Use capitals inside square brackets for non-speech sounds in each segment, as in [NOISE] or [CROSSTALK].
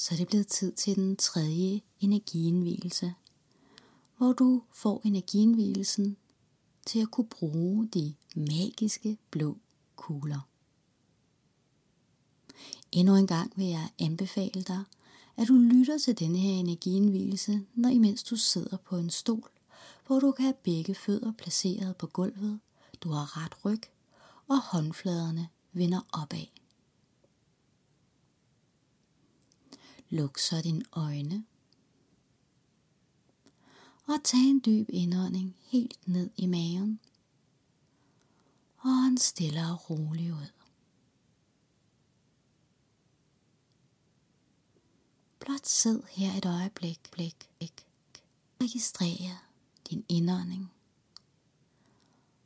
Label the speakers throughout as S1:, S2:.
S1: så er det blevet tid til den tredje energiindvielse, hvor du får energiindvielsen til at kunne bruge de magiske blå kugler. Endnu en gang vil jeg anbefale dig, at du lytter til denne her energiindvielse, når imens du sidder på en stol, hvor du kan have begge fødder placeret på gulvet, du har ret ryg, og håndfladerne vender opad. Luk så dine øjne. Og tag en dyb indånding helt ned i maven. Og en stille og rolig ud. Blot sid her et øjeblik, blik, blik. Registrer din indånding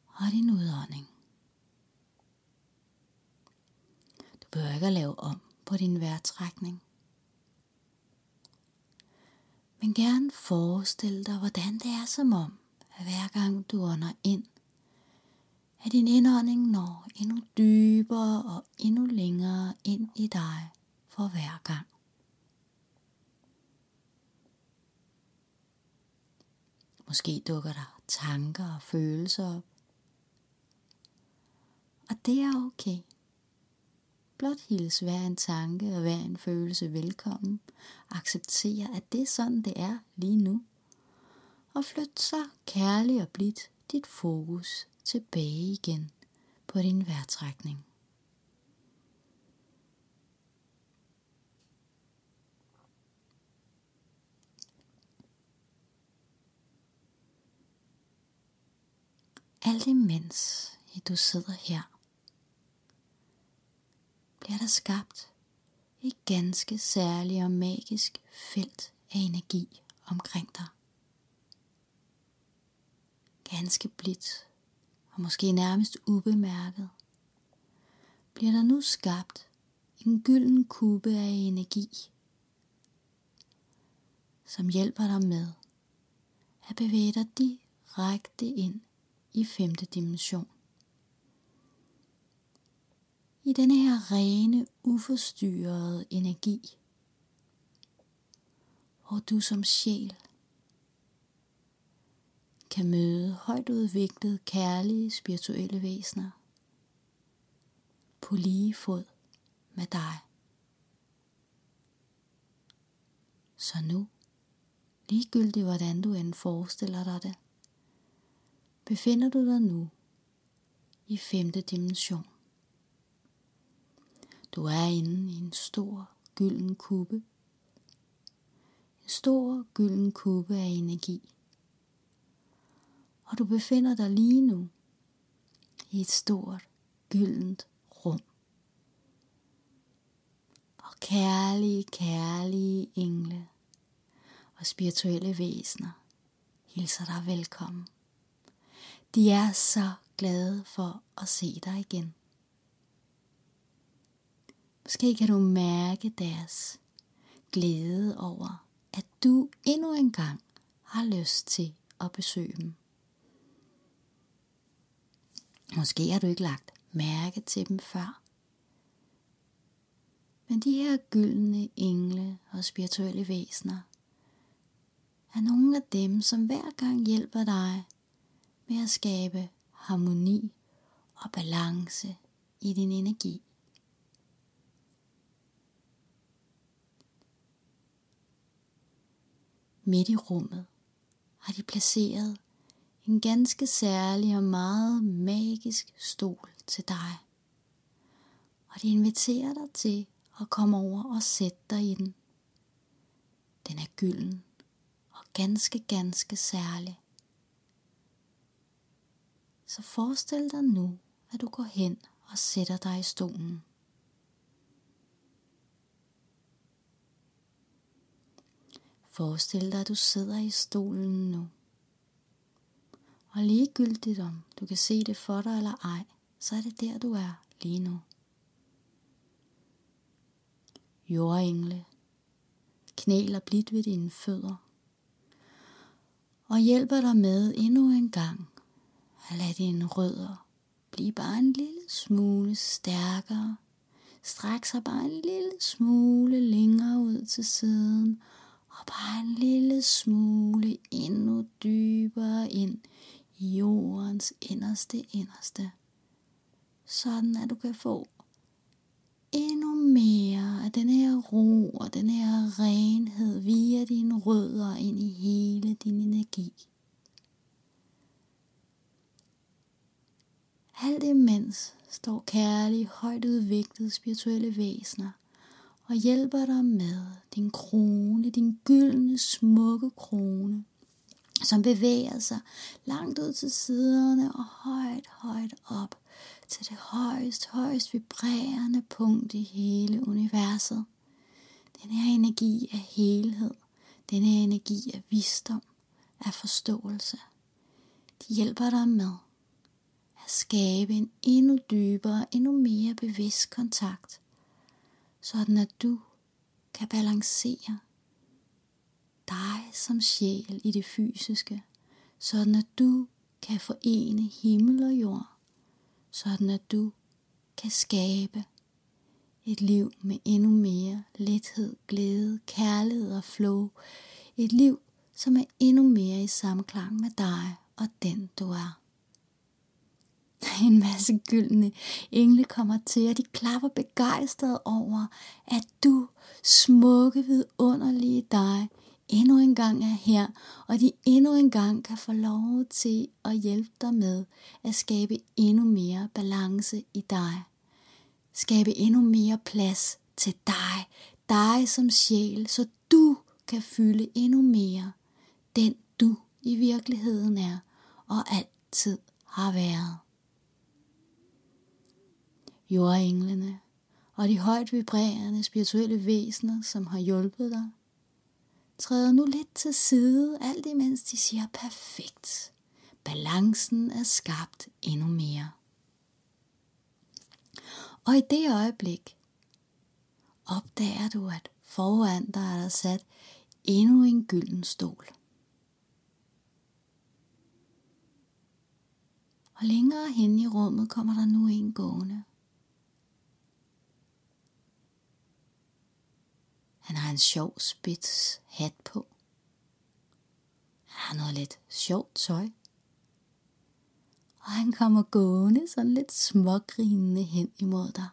S1: og din udånding. Du behøver ikke at lave om på din vejrtrækning. Men gerne forestil dig, hvordan det er som om, at hver gang du ånder ind, at din indånding når endnu dybere og endnu længere ind i dig for hver gang. Måske dukker der tanker og følelser op. Og det er okay. Blot hils hver en tanke og hver en følelse velkommen. Accepter, at det er sådan, det er lige nu. Og flyt så kærligt og blidt dit fokus tilbage igen på din vejrtrækning. Alt imens du sidder her bliver der skabt et ganske særligt og magisk felt af energi omkring dig. Ganske blidt og måske nærmest ubemærket bliver der nu skabt en gylden kube af energi, som hjælper dig med at bevæge dig direkte ind i femte dimension i denne her rene, uforstyrrede energi, hvor du som sjæl kan møde højt udviklede, kærlige, spirituelle væsener på lige fod med dig. Så nu, ligegyldigt hvordan du end forestiller dig det, befinder du dig nu i femte dimension. Du er inde i en stor gylden kube. En stor gylden kube af energi. Og du befinder dig lige nu i et stort gyldent rum. Og kærlige, kærlige engle og spirituelle væsener hilser dig velkommen. De er så glade for at se dig igen. Måske kan du mærke deres glæde over, at du endnu en gang har lyst til at besøge dem. Måske har du ikke lagt mærke til dem før. Men de her gyldne engle og spirituelle væsener er nogle af dem, som hver gang hjælper dig med at skabe harmoni og balance i din energi. Midt i rummet har de placeret en ganske særlig og meget magisk stol til dig. Og de inviterer dig til at komme over og sætte dig i den. Den er gylden og ganske, ganske særlig. Så forestil dig nu, at du går hen og sætter dig i stolen. Forestil dig, at du sidder i stolen nu. Og ligegyldigt om du kan se det for dig eller ej, så er det der du er lige nu. Jordengle knæler blidt ved dine fødder og hjælper dig med endnu en gang at lade dine rødder blive bare en lille smule stærkere. Stræk sig bare en lille smule længere ud til siden, og bare en lille smule endnu dybere ind i jordens inderste inderste. Sådan at du kan få endnu mere af den her ro og den her renhed via dine rødder ind i hele din energi. Alt imens står kærlige, højt udviklede spirituelle væsener og hjælper dig med din krone, din gyldne, smukke krone, som bevæger sig langt ud til siderne og højt, højt op til det højst, højst vibrerende punkt i hele universet. Den her energi er helhed, den her energi er visdom, er forståelse. De hjælper dig med at skabe en endnu dybere, endnu mere bevidst kontakt, sådan at du kan balancere dig som sjæl i det fysiske, sådan at du kan forene himmel og jord, sådan at du kan skabe et liv med endnu mere lethed, glæde, kærlighed og flow. Et liv, som er endnu mere i samklang med dig og den du er. [LAUGHS] En masse gyldne engle kommer til, og de klapper begejstret over, at du, smukke vidunderlige dig, endnu en gang er her, og de endnu en gang kan få lov til at hjælpe dig med at skabe endnu mere balance i dig. Skabe endnu mere plads til dig, dig som sjæl, så du kan fylde endnu mere den du i virkeligheden er og altid har været. Jordenglene og de højt vibrerende spirituelle væsener, som har hjulpet dig, træder nu lidt til side, alt imens de siger perfekt. Balancen er skabt endnu mere. Og i det øjeblik opdager du, at foran dig er der sat endnu en gylden stol. Og længere hen i rummet kommer der nu en gående. Han har en sjov spids hat på. Han har noget lidt sjovt tøj. Og han kommer gående sådan lidt smågrinende hen imod dig.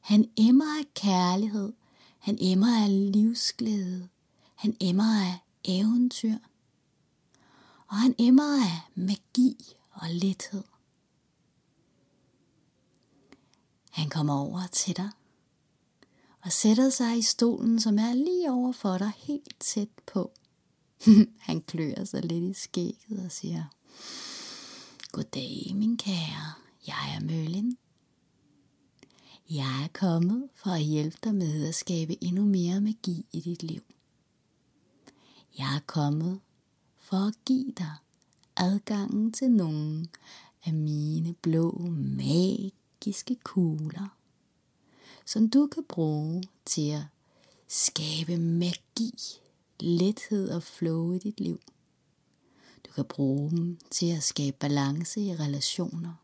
S1: Han emmer af kærlighed. Han emmer af livsglæde. Han emmer af eventyr. Og han emmer af magi og lethed. Han kommer over til dig og sætter sig i stolen, som er lige over for dig, helt tæt på. [LAUGHS] Han klør sig lidt i skægget og siger, Goddag, min kære. Jeg er Møllen. Jeg er kommet for at hjælpe dig med at skabe endnu mere magi i dit liv. Jeg er kommet for at give dig adgangen til nogle af mine blå magiske kugler som du kan bruge til at skabe magi, lethed og flow i dit liv. Du kan bruge dem til at skabe balance i relationer,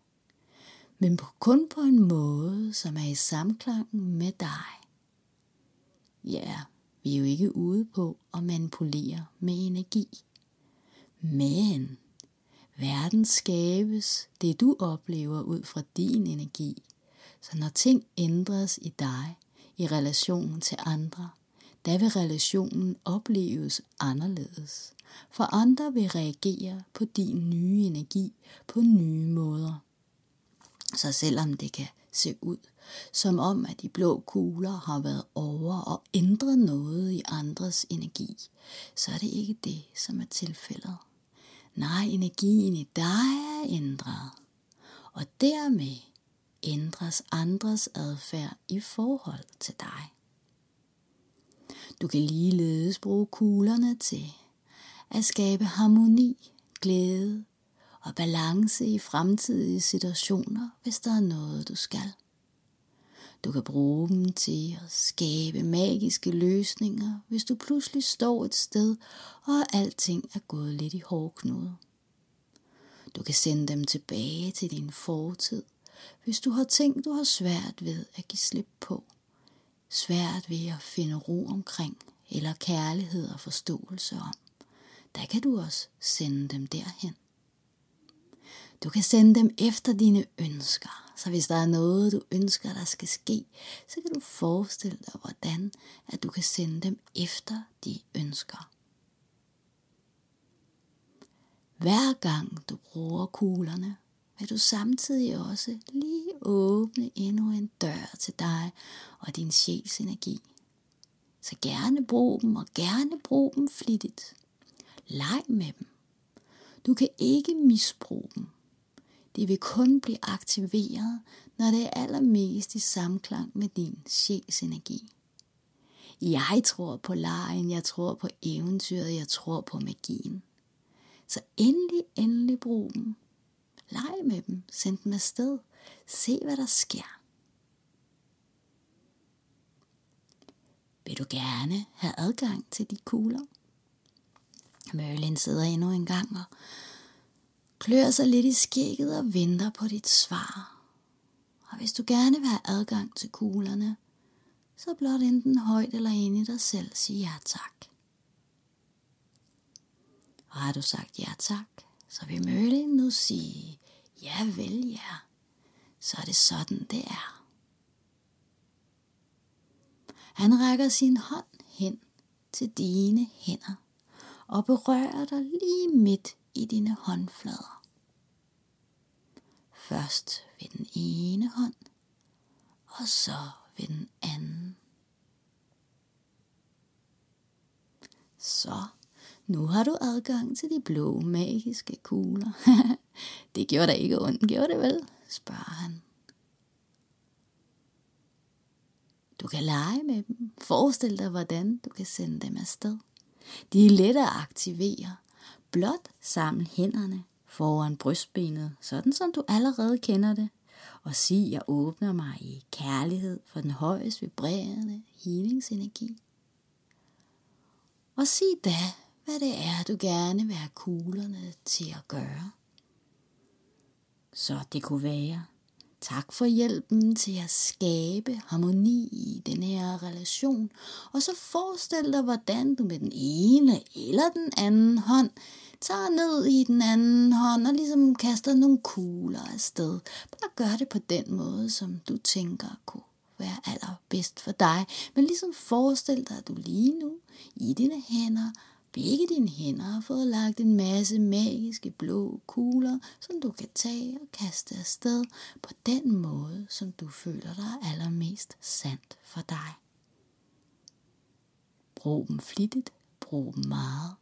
S1: men kun på en måde, som er i samklang med dig. Ja, vi er jo ikke ude på at manipulere med energi. Men verden skabes, det du oplever ud fra din energi, så når ting ændres i dig i relationen til andre, der vil relationen opleves anderledes. For andre vil reagere på din nye energi på nye måder. Så selvom det kan se ud som om, at de blå kugler har været over og ændret noget i andres energi, så er det ikke det, som er tilfældet. Nej, energien i dig er ændret. Og dermed ændres andres adfærd i forhold til dig. Du kan ligeledes bruge kuglerne til at skabe harmoni, glæde og balance i fremtidige situationer, hvis der er noget, du skal. Du kan bruge dem til at skabe magiske løsninger, hvis du pludselig står et sted, og alting er gået lidt i hårdknude. Du kan sende dem tilbage til din fortid hvis du har ting, du har svært ved at give slip på, svært ved at finde ro omkring, eller kærlighed og forståelse om, der kan du også sende dem derhen. Du kan sende dem efter dine ønsker. Så hvis der er noget, du ønsker, der skal ske, så kan du forestille dig, hvordan at du kan sende dem efter de ønsker. Hver gang du bruger kuglerne, vil du samtidig også lige åbne endnu en dør til dig og din sjæls energi. Så gerne brug dem, og gerne brug dem flittigt. Leg med dem. Du kan ikke misbruge dem. Det vil kun blive aktiveret, når det er allermest i samklang med din sjæls energi. Jeg tror på lejen, jeg tror på eventyret, jeg tror på magien. Så endelig, endelig brug dem. Leg med dem, send dem afsted, se hvad der sker. Vil du gerne have adgang til de kugler? Merlin sidder endnu en gang og klør sig lidt i skægget og venter på dit svar. Og hvis du gerne vil have adgang til kuglerne, så blot enten højt eller ind i dig selv sige ja tak. Og har du sagt ja tak, så vil Merlin nu sige, ja vel ja, så er det sådan det er. Han rækker sin hånd hen til dine hænder og berører dig lige midt i dine håndflader. Først ved den ene hånd, og så ved den anden. Så nu har du adgang til de blå magiske kugler. [LAUGHS] det gjorde da ikke ondt, gjorde det vel? spørger han. Du kan lege med dem. Forestil dig, hvordan du kan sende dem afsted. De er lette at aktivere. Blot samle hænderne foran brystbenet, sådan som du allerede kender det. Og sig, jeg åbner mig i kærlighed for den højest vibrerende healingsenergi. Og sig da, hvad det er, du gerne vil have kuglerne til at gøre. Så det kunne være, tak for hjælpen til at skabe harmoni i den her relation, og så forestil dig, hvordan du med den ene eller den anden hånd tager ned i den anden hånd og ligesom kaster nogle kugler afsted. Bare gør det på den måde, som du tænker kunne være allerbedst for dig. Men ligesom forestil dig, at du lige nu i dine hænder Begge dine hænder har fået lagt en masse magiske blå kugler, som du kan tage og kaste afsted på den måde, som du føler dig allermest sandt for dig. Brug dem flittigt, brug dem meget.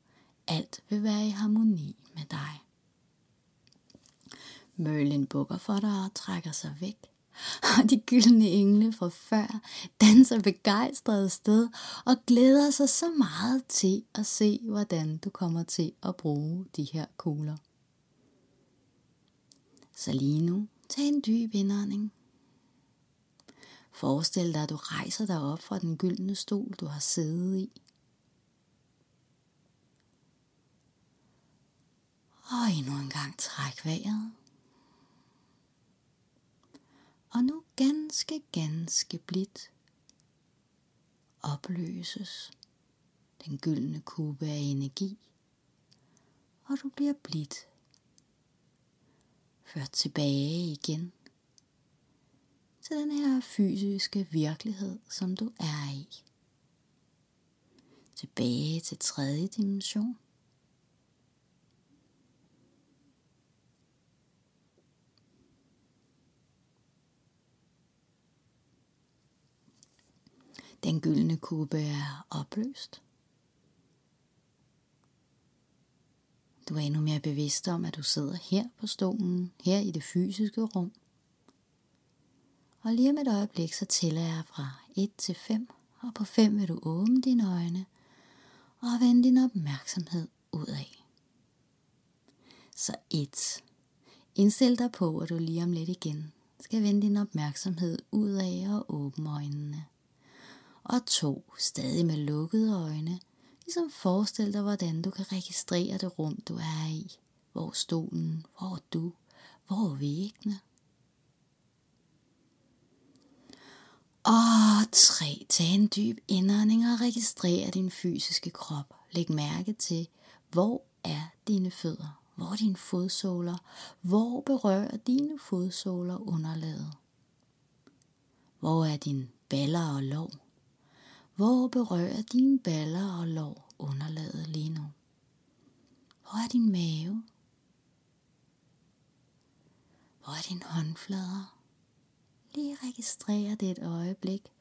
S1: Alt vil være i harmoni med dig. Merlin bukker for dig og trækker sig væk [LAUGHS] og de gyldne engle fra før danser begejstret sted og glæder sig så meget til at se, hvordan du kommer til at bruge de her kugler. Så lige nu, tag en dyb indånding. Forestil dig, at du rejser dig op fra den gyldne stol, du har siddet i. Og endnu en gang træk vejret og nu ganske, ganske blidt opløses den gyldne kube af energi, og du bliver blidt ført tilbage igen til den her fysiske virkelighed, som du er i. Tilbage til tredje dimension. Den gyldne kube er opløst. Du er endnu mere bevidst om, at du sidder her på stolen, her i det fysiske rum. Og lige om et øjeblik, så tæller jeg fra 1 til 5, og på 5 vil du åbne dine øjne og vende din opmærksomhed ud af. Så 1. Indstil dig på, at du lige om lidt igen skal vende din opmærksomhed ud af og åbne øjnene og to stadig med lukkede øjne, ligesom forestil dig, hvordan du kan registrere det rum, du er i. Hvor stolen, hvor du, hvor væggene. Og tre, tag en dyb indånding og registrer din fysiske krop. Læg mærke til, hvor er dine fødder? Hvor er dine fodsåler? Hvor berører dine fodsåler underlaget? Hvor er din baller og lår? Hvor berører dine baller og lår underlaget lige nu? Hvor er din mave? Hvor er dine håndflader? Lige registrer det et øjeblik,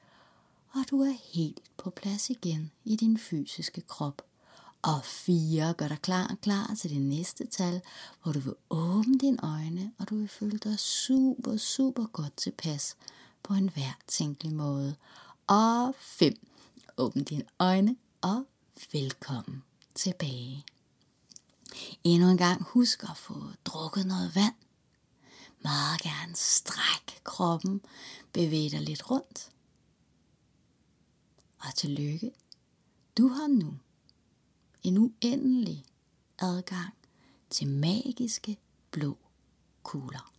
S1: og du er helt på plads igen i din fysiske krop. Og fire gør dig klar klar til det næste tal, hvor du vil åbne dine øjne, og du vil føle dig super, super godt tilpas på en hver tænkelig måde. Og fem. Åbn dine øjne og velkommen tilbage. Endnu en gang husk at få drukket noget vand. Meget gerne stræk kroppen, bevæg dig lidt rundt. Og tillykke, du har nu en uendelig adgang til magiske blå kugler.